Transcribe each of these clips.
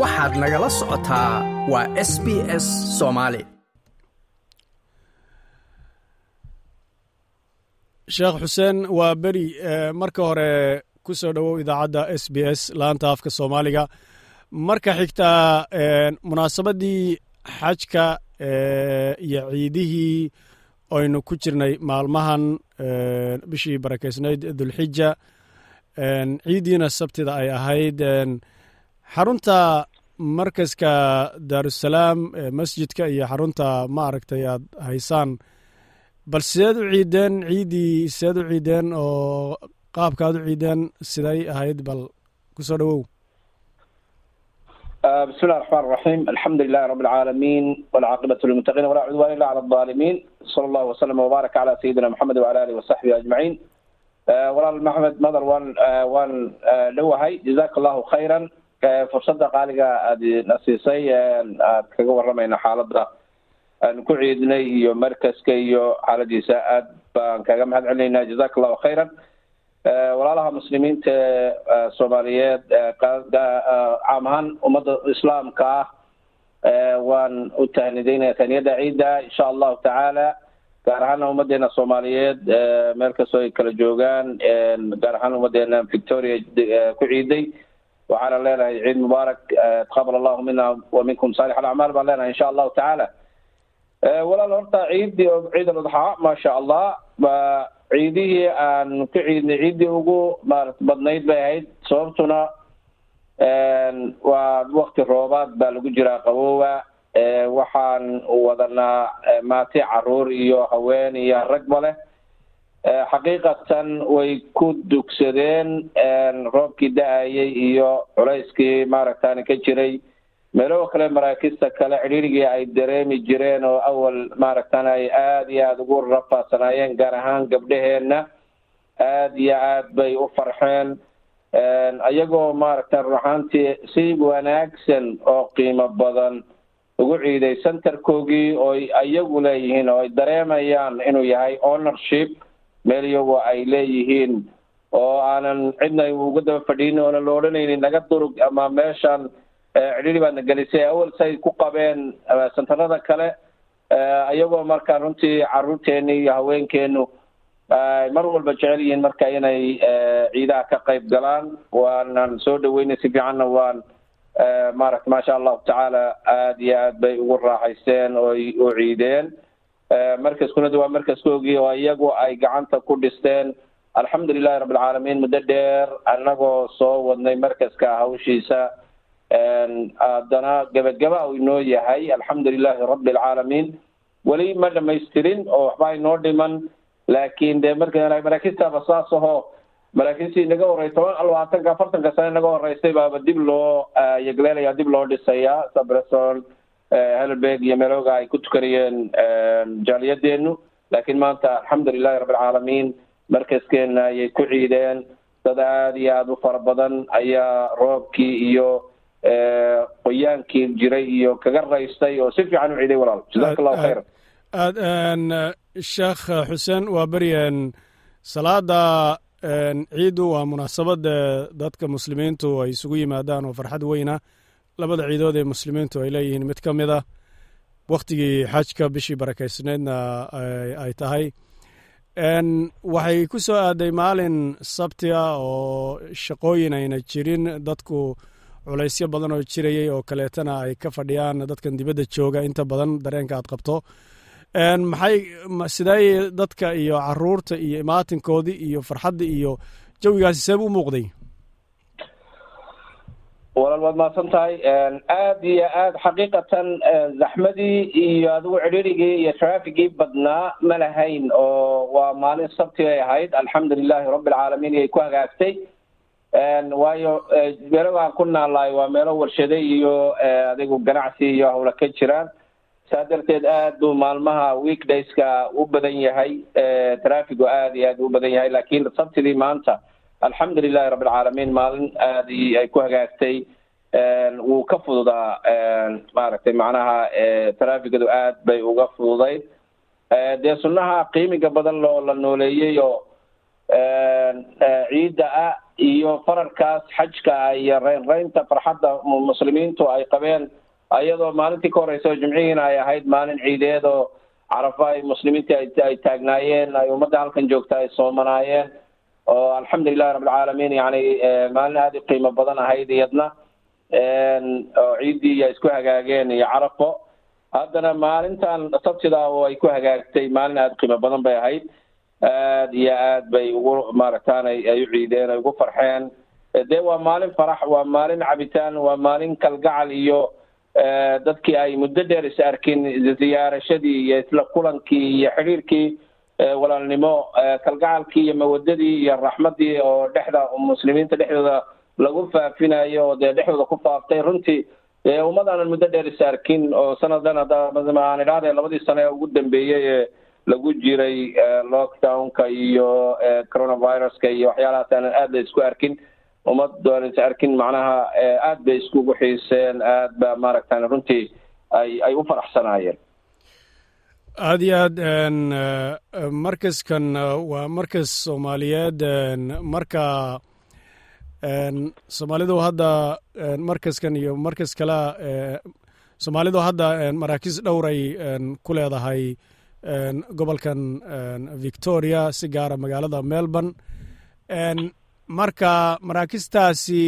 waxaad nagala socotaa waa s b s soomaali sheekh xuseen waa beri marka hore ku soo dhowow idaacadda s b s laanta afka soomaaliga. Marka xigtaa munaasabaddii xajka iyo ciidihii aynu ku jirnay maalmahan bishii barakeysnayd dulxija ciiddiina sabtida ay ahayd xarunta markaska daarusalaam masjidka iyo xarunta ma aragtay aad haysaan bal sideed u ciideen ciiddii sideed u ciideen oo qaabkaad u ciideen siday ahayd bal ku soo dhawow ah, bismi llahi raxmaan raxiim alxamdu lilahi rabi alcaalamiin walcaaqibatu lilmutaqiin walaa cudwan illa cala alaalimiin sala allahu wasalama wbaaraka calaa sayidina ah, maxamed wala alihi wasaxbihi ajmaciin walaal maxmed madar waan ah, waan dhowahay jazaka allahu khayran fursadda qaaliga aad na siisay aad kaga waramayna xaaladda aan ku ciidnay iyo markaska iyo xaaladiisa aad baan kaga mahad celinaynaa jazaak allahu khayran walaalaha muslimiinta soomaaliyeed caam ahaan ummadda islaamka ah waan u tahnidaynaya taniyada ciidda insha allahu tacaala. Gaar ahaana ummadeena soomaaliyeed meel kastoo ay kala joogaan gaar ahaan ummadeena victoria ku ciiday waxaana leenahay ciid mubaarak taqabal allahu mina wa minkum saalix alacmaal baan leenahay insha allahu tacaala walaal horta ciidii ciid aladxaa maasha allah ciidihii aan ku ciidnay ciiddii ugu maarata badnayd bay ahayd sababtuna waa wakti roobaad baa lagu jiraa qabooba waxaan wadanaa maati carruur iyo haween iyo ragba leh xaqiiqatan way ku dugsadeen roobkii da'ayay iyo culayskii maaragtani ka jiray. Meelo kale maraakista kale cidhiirigii ay dareemi jireen oo awal maaragtan ay aada iyo aada ugu rafaasanaayeen gaar ahaan gabdhaheenna aada iyo aad bay u farxeen. Iyagoo maaragtan run ahaantii si wanaagsan oo qiimo badan ugu ciiday centerkoogii ooy iyagu leeyihiin oo ay dareemayaan inuu yahay ownership meel iyagu ay leeyihiin. Oo aanan cidna uga daba fadhiin oonan la odhanaynin naga durug ama meeshan cidhiri baadna gelisay awal say ku qabeen sentarada kale iyagoo marka runtii caruurteeni iyo haweenkeenu mar walba jecel yihiin marka inay ciidaha ka qayb galaan. Waanan soo dhaweynay si fiicanna waan maaragta maasha allahu tacaala aada iyo aad bay ugu raaxaysteen ooy u ciideen markaskuna waa markaskoogii oo iyagu ay gacanta ku dhisteen. Alxamdu lilahi rabbi alcaalamiin muddo dheer annagoo soo wadnay markaska hawshiisa. Haddana gebagaba uu inoo yahay alxamdu lilahi rabbi alcaalamiin weli ma dhamaystirin oo waxba inoo dhiman. Laakiin dee marka maraakistaaba saas aho maraakiistii naga horey toban labaatanka afartanka sane naga horeysay baaba dib loo yegleelaya dib loo dhisayaa sabreson helberg iyo meelooga ay ku tukanayeen jaaliyadeenu laakiin maanta alxamdu lilahi rabbi alcaalamiin markaskeena ayay ku ciideen. Dad aada iyo aada u fara badan ayaa roobkii iyo qoyaankii jiray iyo kaga raystay oo si fiican u ciiday walaal. Jazaak allahu khayra aad sheekh xuseen waa beryen salaada ciiddu waa munaasabada dadka muslimiintu ay isugu yimaadaan oo farxad weyna labada ciidood ee muslimiintu ay leeyihiin mid ka mid a wakhtigii xajka bishii barakeysneedna ay tahay. Waxay ku soo aaday maalin sabtiga oo shaqooyin ayna jirin dadku culaysyo badan oo jirayay oo kaleetana ay ka fadhiyaan dadkan dibadda jooga. Inta badan dareenka aad qabto. Maxay sidee dadka iyo carruurta iyo imaatinkoodii iyo farxadda iyo jawigaasi seeb u muuqday walaal waad mahadsan tahay aada iyo aad xaqiiqatan zaxmadii iyo adigu cidhirigii iyo trafikii badnaa ma lahayn oo waa maalin sabti ay ahayd. Alxamdu lilahi rabbi alcaalamiin iyay ku hagaagtay. Waayo meelo aan ku naalaay waa meelo warshade iyo adigu ganacsi iyo hawla ka jiraan. Saa darteed aad buu maalmaha weekdayska u badan yahay trafigu aada iyo aad u badan yahay laakiin sabtidii maanta alxamdu lilahi rabbi alcaalamiin maalin aadii ay ku hagaagtay wuu ka fududaa maaragtay macnaha trafikadu aad bay uga fududayd. Dee sunnaha qiimiga badan loo la nooleeyey oo ciidda ah iyo fararkaas xajka iyo reynreynta farxadda muslimiintu ay qabeen iyadoo maalintii ka horeysa jimcihiina ay ahayd maalin ciideed oo carafa ay muslimiinta ay taagnaayeen ay ummadda halkan joogta ay soomanaayeen oo alxamdulilahi rabbilcaalamiin yani maalin aada u qiimo badan ahayd iyadna oo ciiddii ay isku hagaageen iyo carafo. Haddana maalintan sabtida oo ay ku hagaagtay maalin aada qiimo badan bay ahayd. Aad iyo aad bay ugu maaragtaanay ay u ciideen ay ugu farxeen. Dee waa maalin farax waa maalin cabitaan waa maalin kalgacal iyo dadkii ay muddo dheer is arkin ziyaarashadii iyo isla kulankii iyo xidhiirkii walaalnimo kalgacalkii iyo mawadadii iyo raxmadii oo dhexda muslimiinta dhexdooda lagu faafinayo oo dee dhexdooda ku faaftay. Runtii dee ummadaanan muddo dheer is arkin oo sanadan aan idhahdee labadii sane ee ugu dambeeyey ee lagu jiray lockdownka iyo coronaviruska iyo waxyaalahaas aanan aada la isku arkin. Ummad doon is arkin macnaha aada bay iskugu xiiseen aad ba maaragtan runtii ay ay u faraxsanaayeen aada iyo aad markaskan waa markas soomaaliyeed marka soomaalidu hadda markaskan iyo markas kale soomaalidu hadda maraakiis dhowray ku leedahay gobolkan victoria si gaara magaalada melbourne. Marka maraakistaasi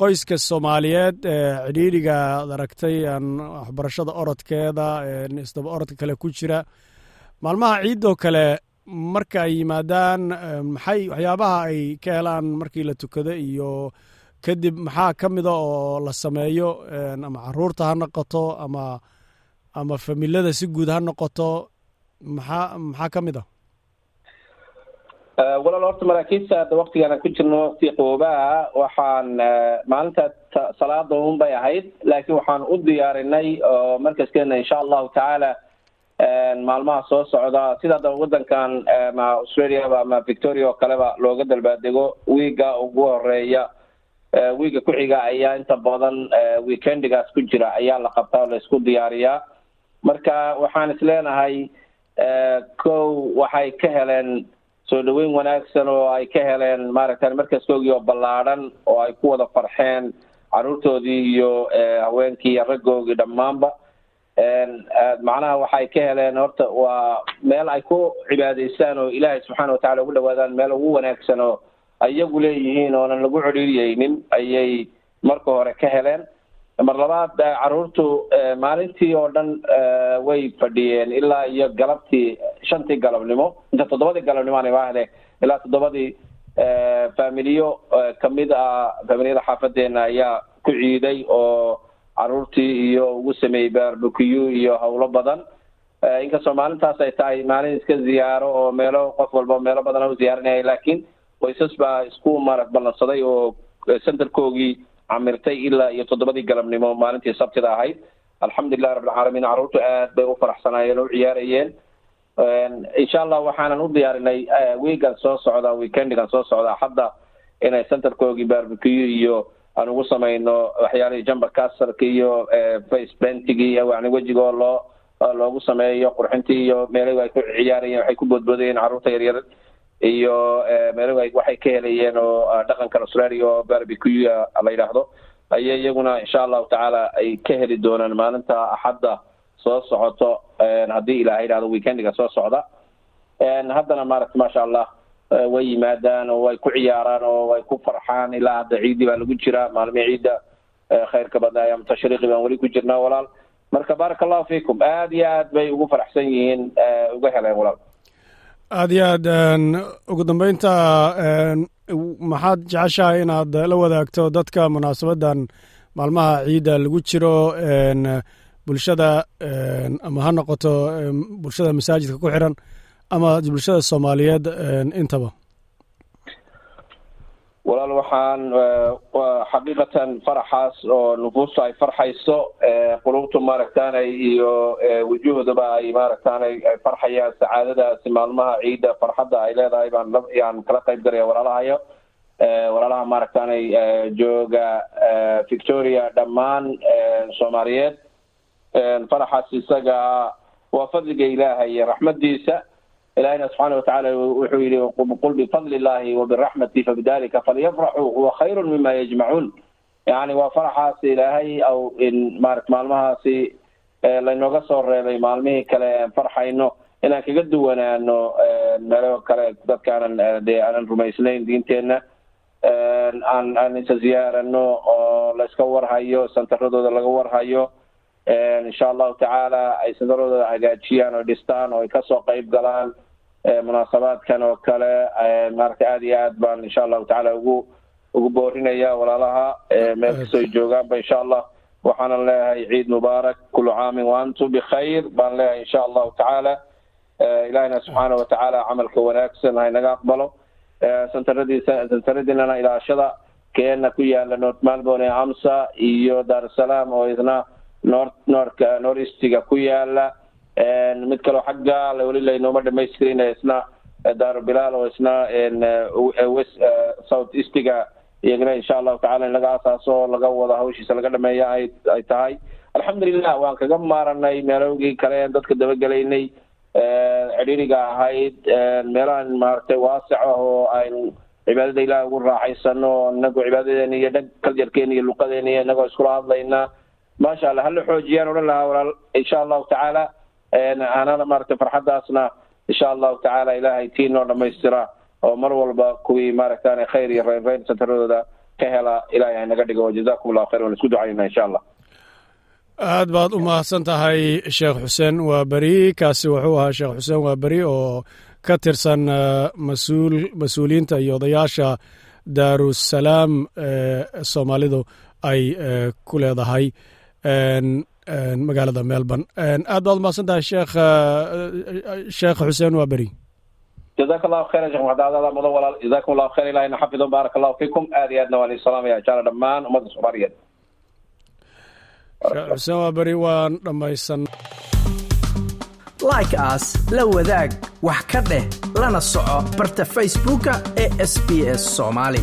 qoyska soomaaliyeed cidhiidhiga ad aragtay waxbarashada orodkeeda isdaba orodka kale ku jira. Maalmaha ciidoo kale marka ay yimaadaan maxay waxyaabaha ay ka helaan markii la tukado iyo kadib maxaa ka mida oo la sameeyo ama carruurta ha noqoto ama ama familada si guud ha noqoto maxaa maxaa ka mid a walaal horta maraakiista hadda waktigaan aan ku jirno wakti qaboobaha waxaan maalinta salaada un bay ahayd laakiin waxaan u diyaarinay oo markaskeena insha allahu tacaala maalmaha soo socda sida hadda wadankan ama australia ama victoria oo kaleba looga dalbaadego wiiga ugu horreeya wiiga ku-xiga ayaa inta badan weekendigaas ku jira ayaa la qabtaa oo la isku diyaariyaa. Marka waxaan is leenahay kow waxay ka heleen soo dhaweyn wanaagsan oo ay ka heleen maaragta markaskoogii oo ballaadhan oo ay ku wada farxeen caruurtoodii iyo haweenkii iyo raggoogii dhammaanba macnaha waxay ka heleen horta waa meel ay ku cibaadaystaan oo ilaahay subxaana watacala ugu dhawaadaan meel ugu wanaagsan oo iyagu leeyihiin oonan lagu cedhiiriyeynin ayay marka hore ka heleen. Mar labaad caruurtu maalintii oo dhan way fadhiyeen ilaa iyo galabtii shantii galabnimo inta toddobadii galabnimo aan imaahde ilaa toddobadii familiyo ka mid ah familiyada xaafadeena ayaa ku ciiday oo caruurtii iyo ugu sameeyey barbecuyu iyo howlo badan. Inkastoo maalintaas ay tahay maalin iska ziyaaro oo meelo qof walba meelo badan u ziyaarinaya laakiin qoysas baa isku marag ballansaday oo centerkoogii camirtay ilaa iyo toddobadii galabnimo maalintii sabtida ahayd. Alxamdulilahi rabbilcaalamiin carruurtu aad bay u faraxsanaayeen oo u ciyaarayeen. Insha allah waxaanan u diyaarinay wiigan soo socda weekendigan soo socda hadda inay centerkoogii barbecuyu iyo aan ugu samayno waxyaalihii jumber casarka iyo face bentigi yani wejigoo loo loogu sameeyo qurxintii iyo meelahi ay ku ciyaarayeen waxay ku boodboodayeen carruurta yaryar iyo meelahi waxay ka helayeen oo dhaqankan australia oo barbecuy la yidhaahdo. Ayay iyaguna insha allahu tacaala ay ka heli doonaan maalinta axadda soo socoto haddii ilahay yidhahdo weekendiga soo socda. Haddana maaragta maasha allah way yimaadaan oo way ku ciyaaraan oo way ku farxaan ilaa hadda ciidii baa lagu jiraa. Maalmii ciidda khayrka badna ayaam tashriiqi baan weli ku jirnaa walaal. Marka baaraka allahu fiikum. Aada iyo aad bay ugu faraxsan yihiin uga heleen walaal. Aada iyo aad ugu dambeynta maxaad jeceshahay inaad la wadaagto dadka munaasabaddan maalmaha ciidda lagu jiro bulshada ama ha noqoto bulshada masaajidka ku xiran ama bulshada soomaaliyeed intaba? Walaal waxaan xaqiiqatan faraxaas oo nufuusta ay farxayso qulubtu maaragtaanay iyo wujuhdaba ay maaragtaanay ay farxayaan sacaadadaasi maalmaha ciidda farxadda ay leedahay baan yaan kala qayb galaya walaalahayo. Walaalaha maaragtaanay jooga victoria dhammaan soomaaliyeed. Faraxaas isaga waa fadliga ilaahay raxmadiisa ilahina subxaana watacaala wuxuu yihi qul bifadli illahi wabiraxmati fabidalika falyafraxuu huwa khayru mima yajmacuun yani waa faraxaasi ilaahay aw marat maalmahaasi laynooga soo reebay maalmihii kale farxayno inaan kaga duwanaano meelo kale dadkaanan dee aanan rumaysnayn diinteenna aan aan isa ziyaarano oo layska warhayo santaradooda laga warhayo insha allahu tacaala ay santaradooda hagaajiyaan oo dhistaan oo ay ka soo qayb galaan munaasabaadkan oo kale maarata aada iyo aad baan insha allahu tacaala ugu ugu boorinaya walaalaha meel kastoo joogaanba insha allah waxaanan leeyahay ciid mubaarak kulu caamin waantum bikhayr baan leeyahay insha allahu tacaala ilahina subxaana watacaala camalka wanaagsan haynaga aqbalo. Santaradiinana ilaashada keena ku yaalla north malbone amsa iyo dar es salaam oo isna north norka northeastiga ku yaalla. Mid kaloo xagga weli laynooma dhamaystirin isna daaro bilaal oo isna west south eastiga iyagana insha allahu tacala in laga asaaso laga wado hawshiisa laga dhameeya ay ay tahay. Alxamdulilah waan kaga maaranay meelowgii kale en dadka dabagelaynay cidhiriga ahayd meelahan maaragtay waasic ah oo aynu cibaadada ilaah ugu raaxaysano inagu cibaadadeena iyo dhag kaljarkeena iyo luqadeena iyo inagoo iskula hadlayna maasha allah hala xoojiyaan odhan lahaa walaal insha allahu tacaala anana maaragtay farxaddaasna insha allahu tacaala ilaahay tii noo dhamaystira oo mar walba kuwii maaragtaan khayr iyo reynreyn santaradooda ka hela ilahay hanaga dhigo. Jazakum allahu khayr waan isku ducaynaa insha allah. Aad baad u mahadsan tahay sheekh xuseen waa beri kaasi wuxuu ahaa sheekh xuseen waa beri oo ka tirsan masuul mas'uuliyiinta iyo odayaasha daarusalaam soomaalidu ay ku leedahay magaalada melbourne. Aad baad umahadsan tahay sheekh sheekh xuseen waa beri jazaka allahu khayran shekh maxamed aadaada mudan walaal jazakum allahu khayr ilahina xafido baarak allahu fiikum. Aad iyo aadna waan idin salaamaya jaala dhammaan ummadda soomaaliyeed. Sheekh xuseen waa beri waan dhammaysan like as la wadaag wax ka dheh lana soco barta facebooka ee sb s soomaali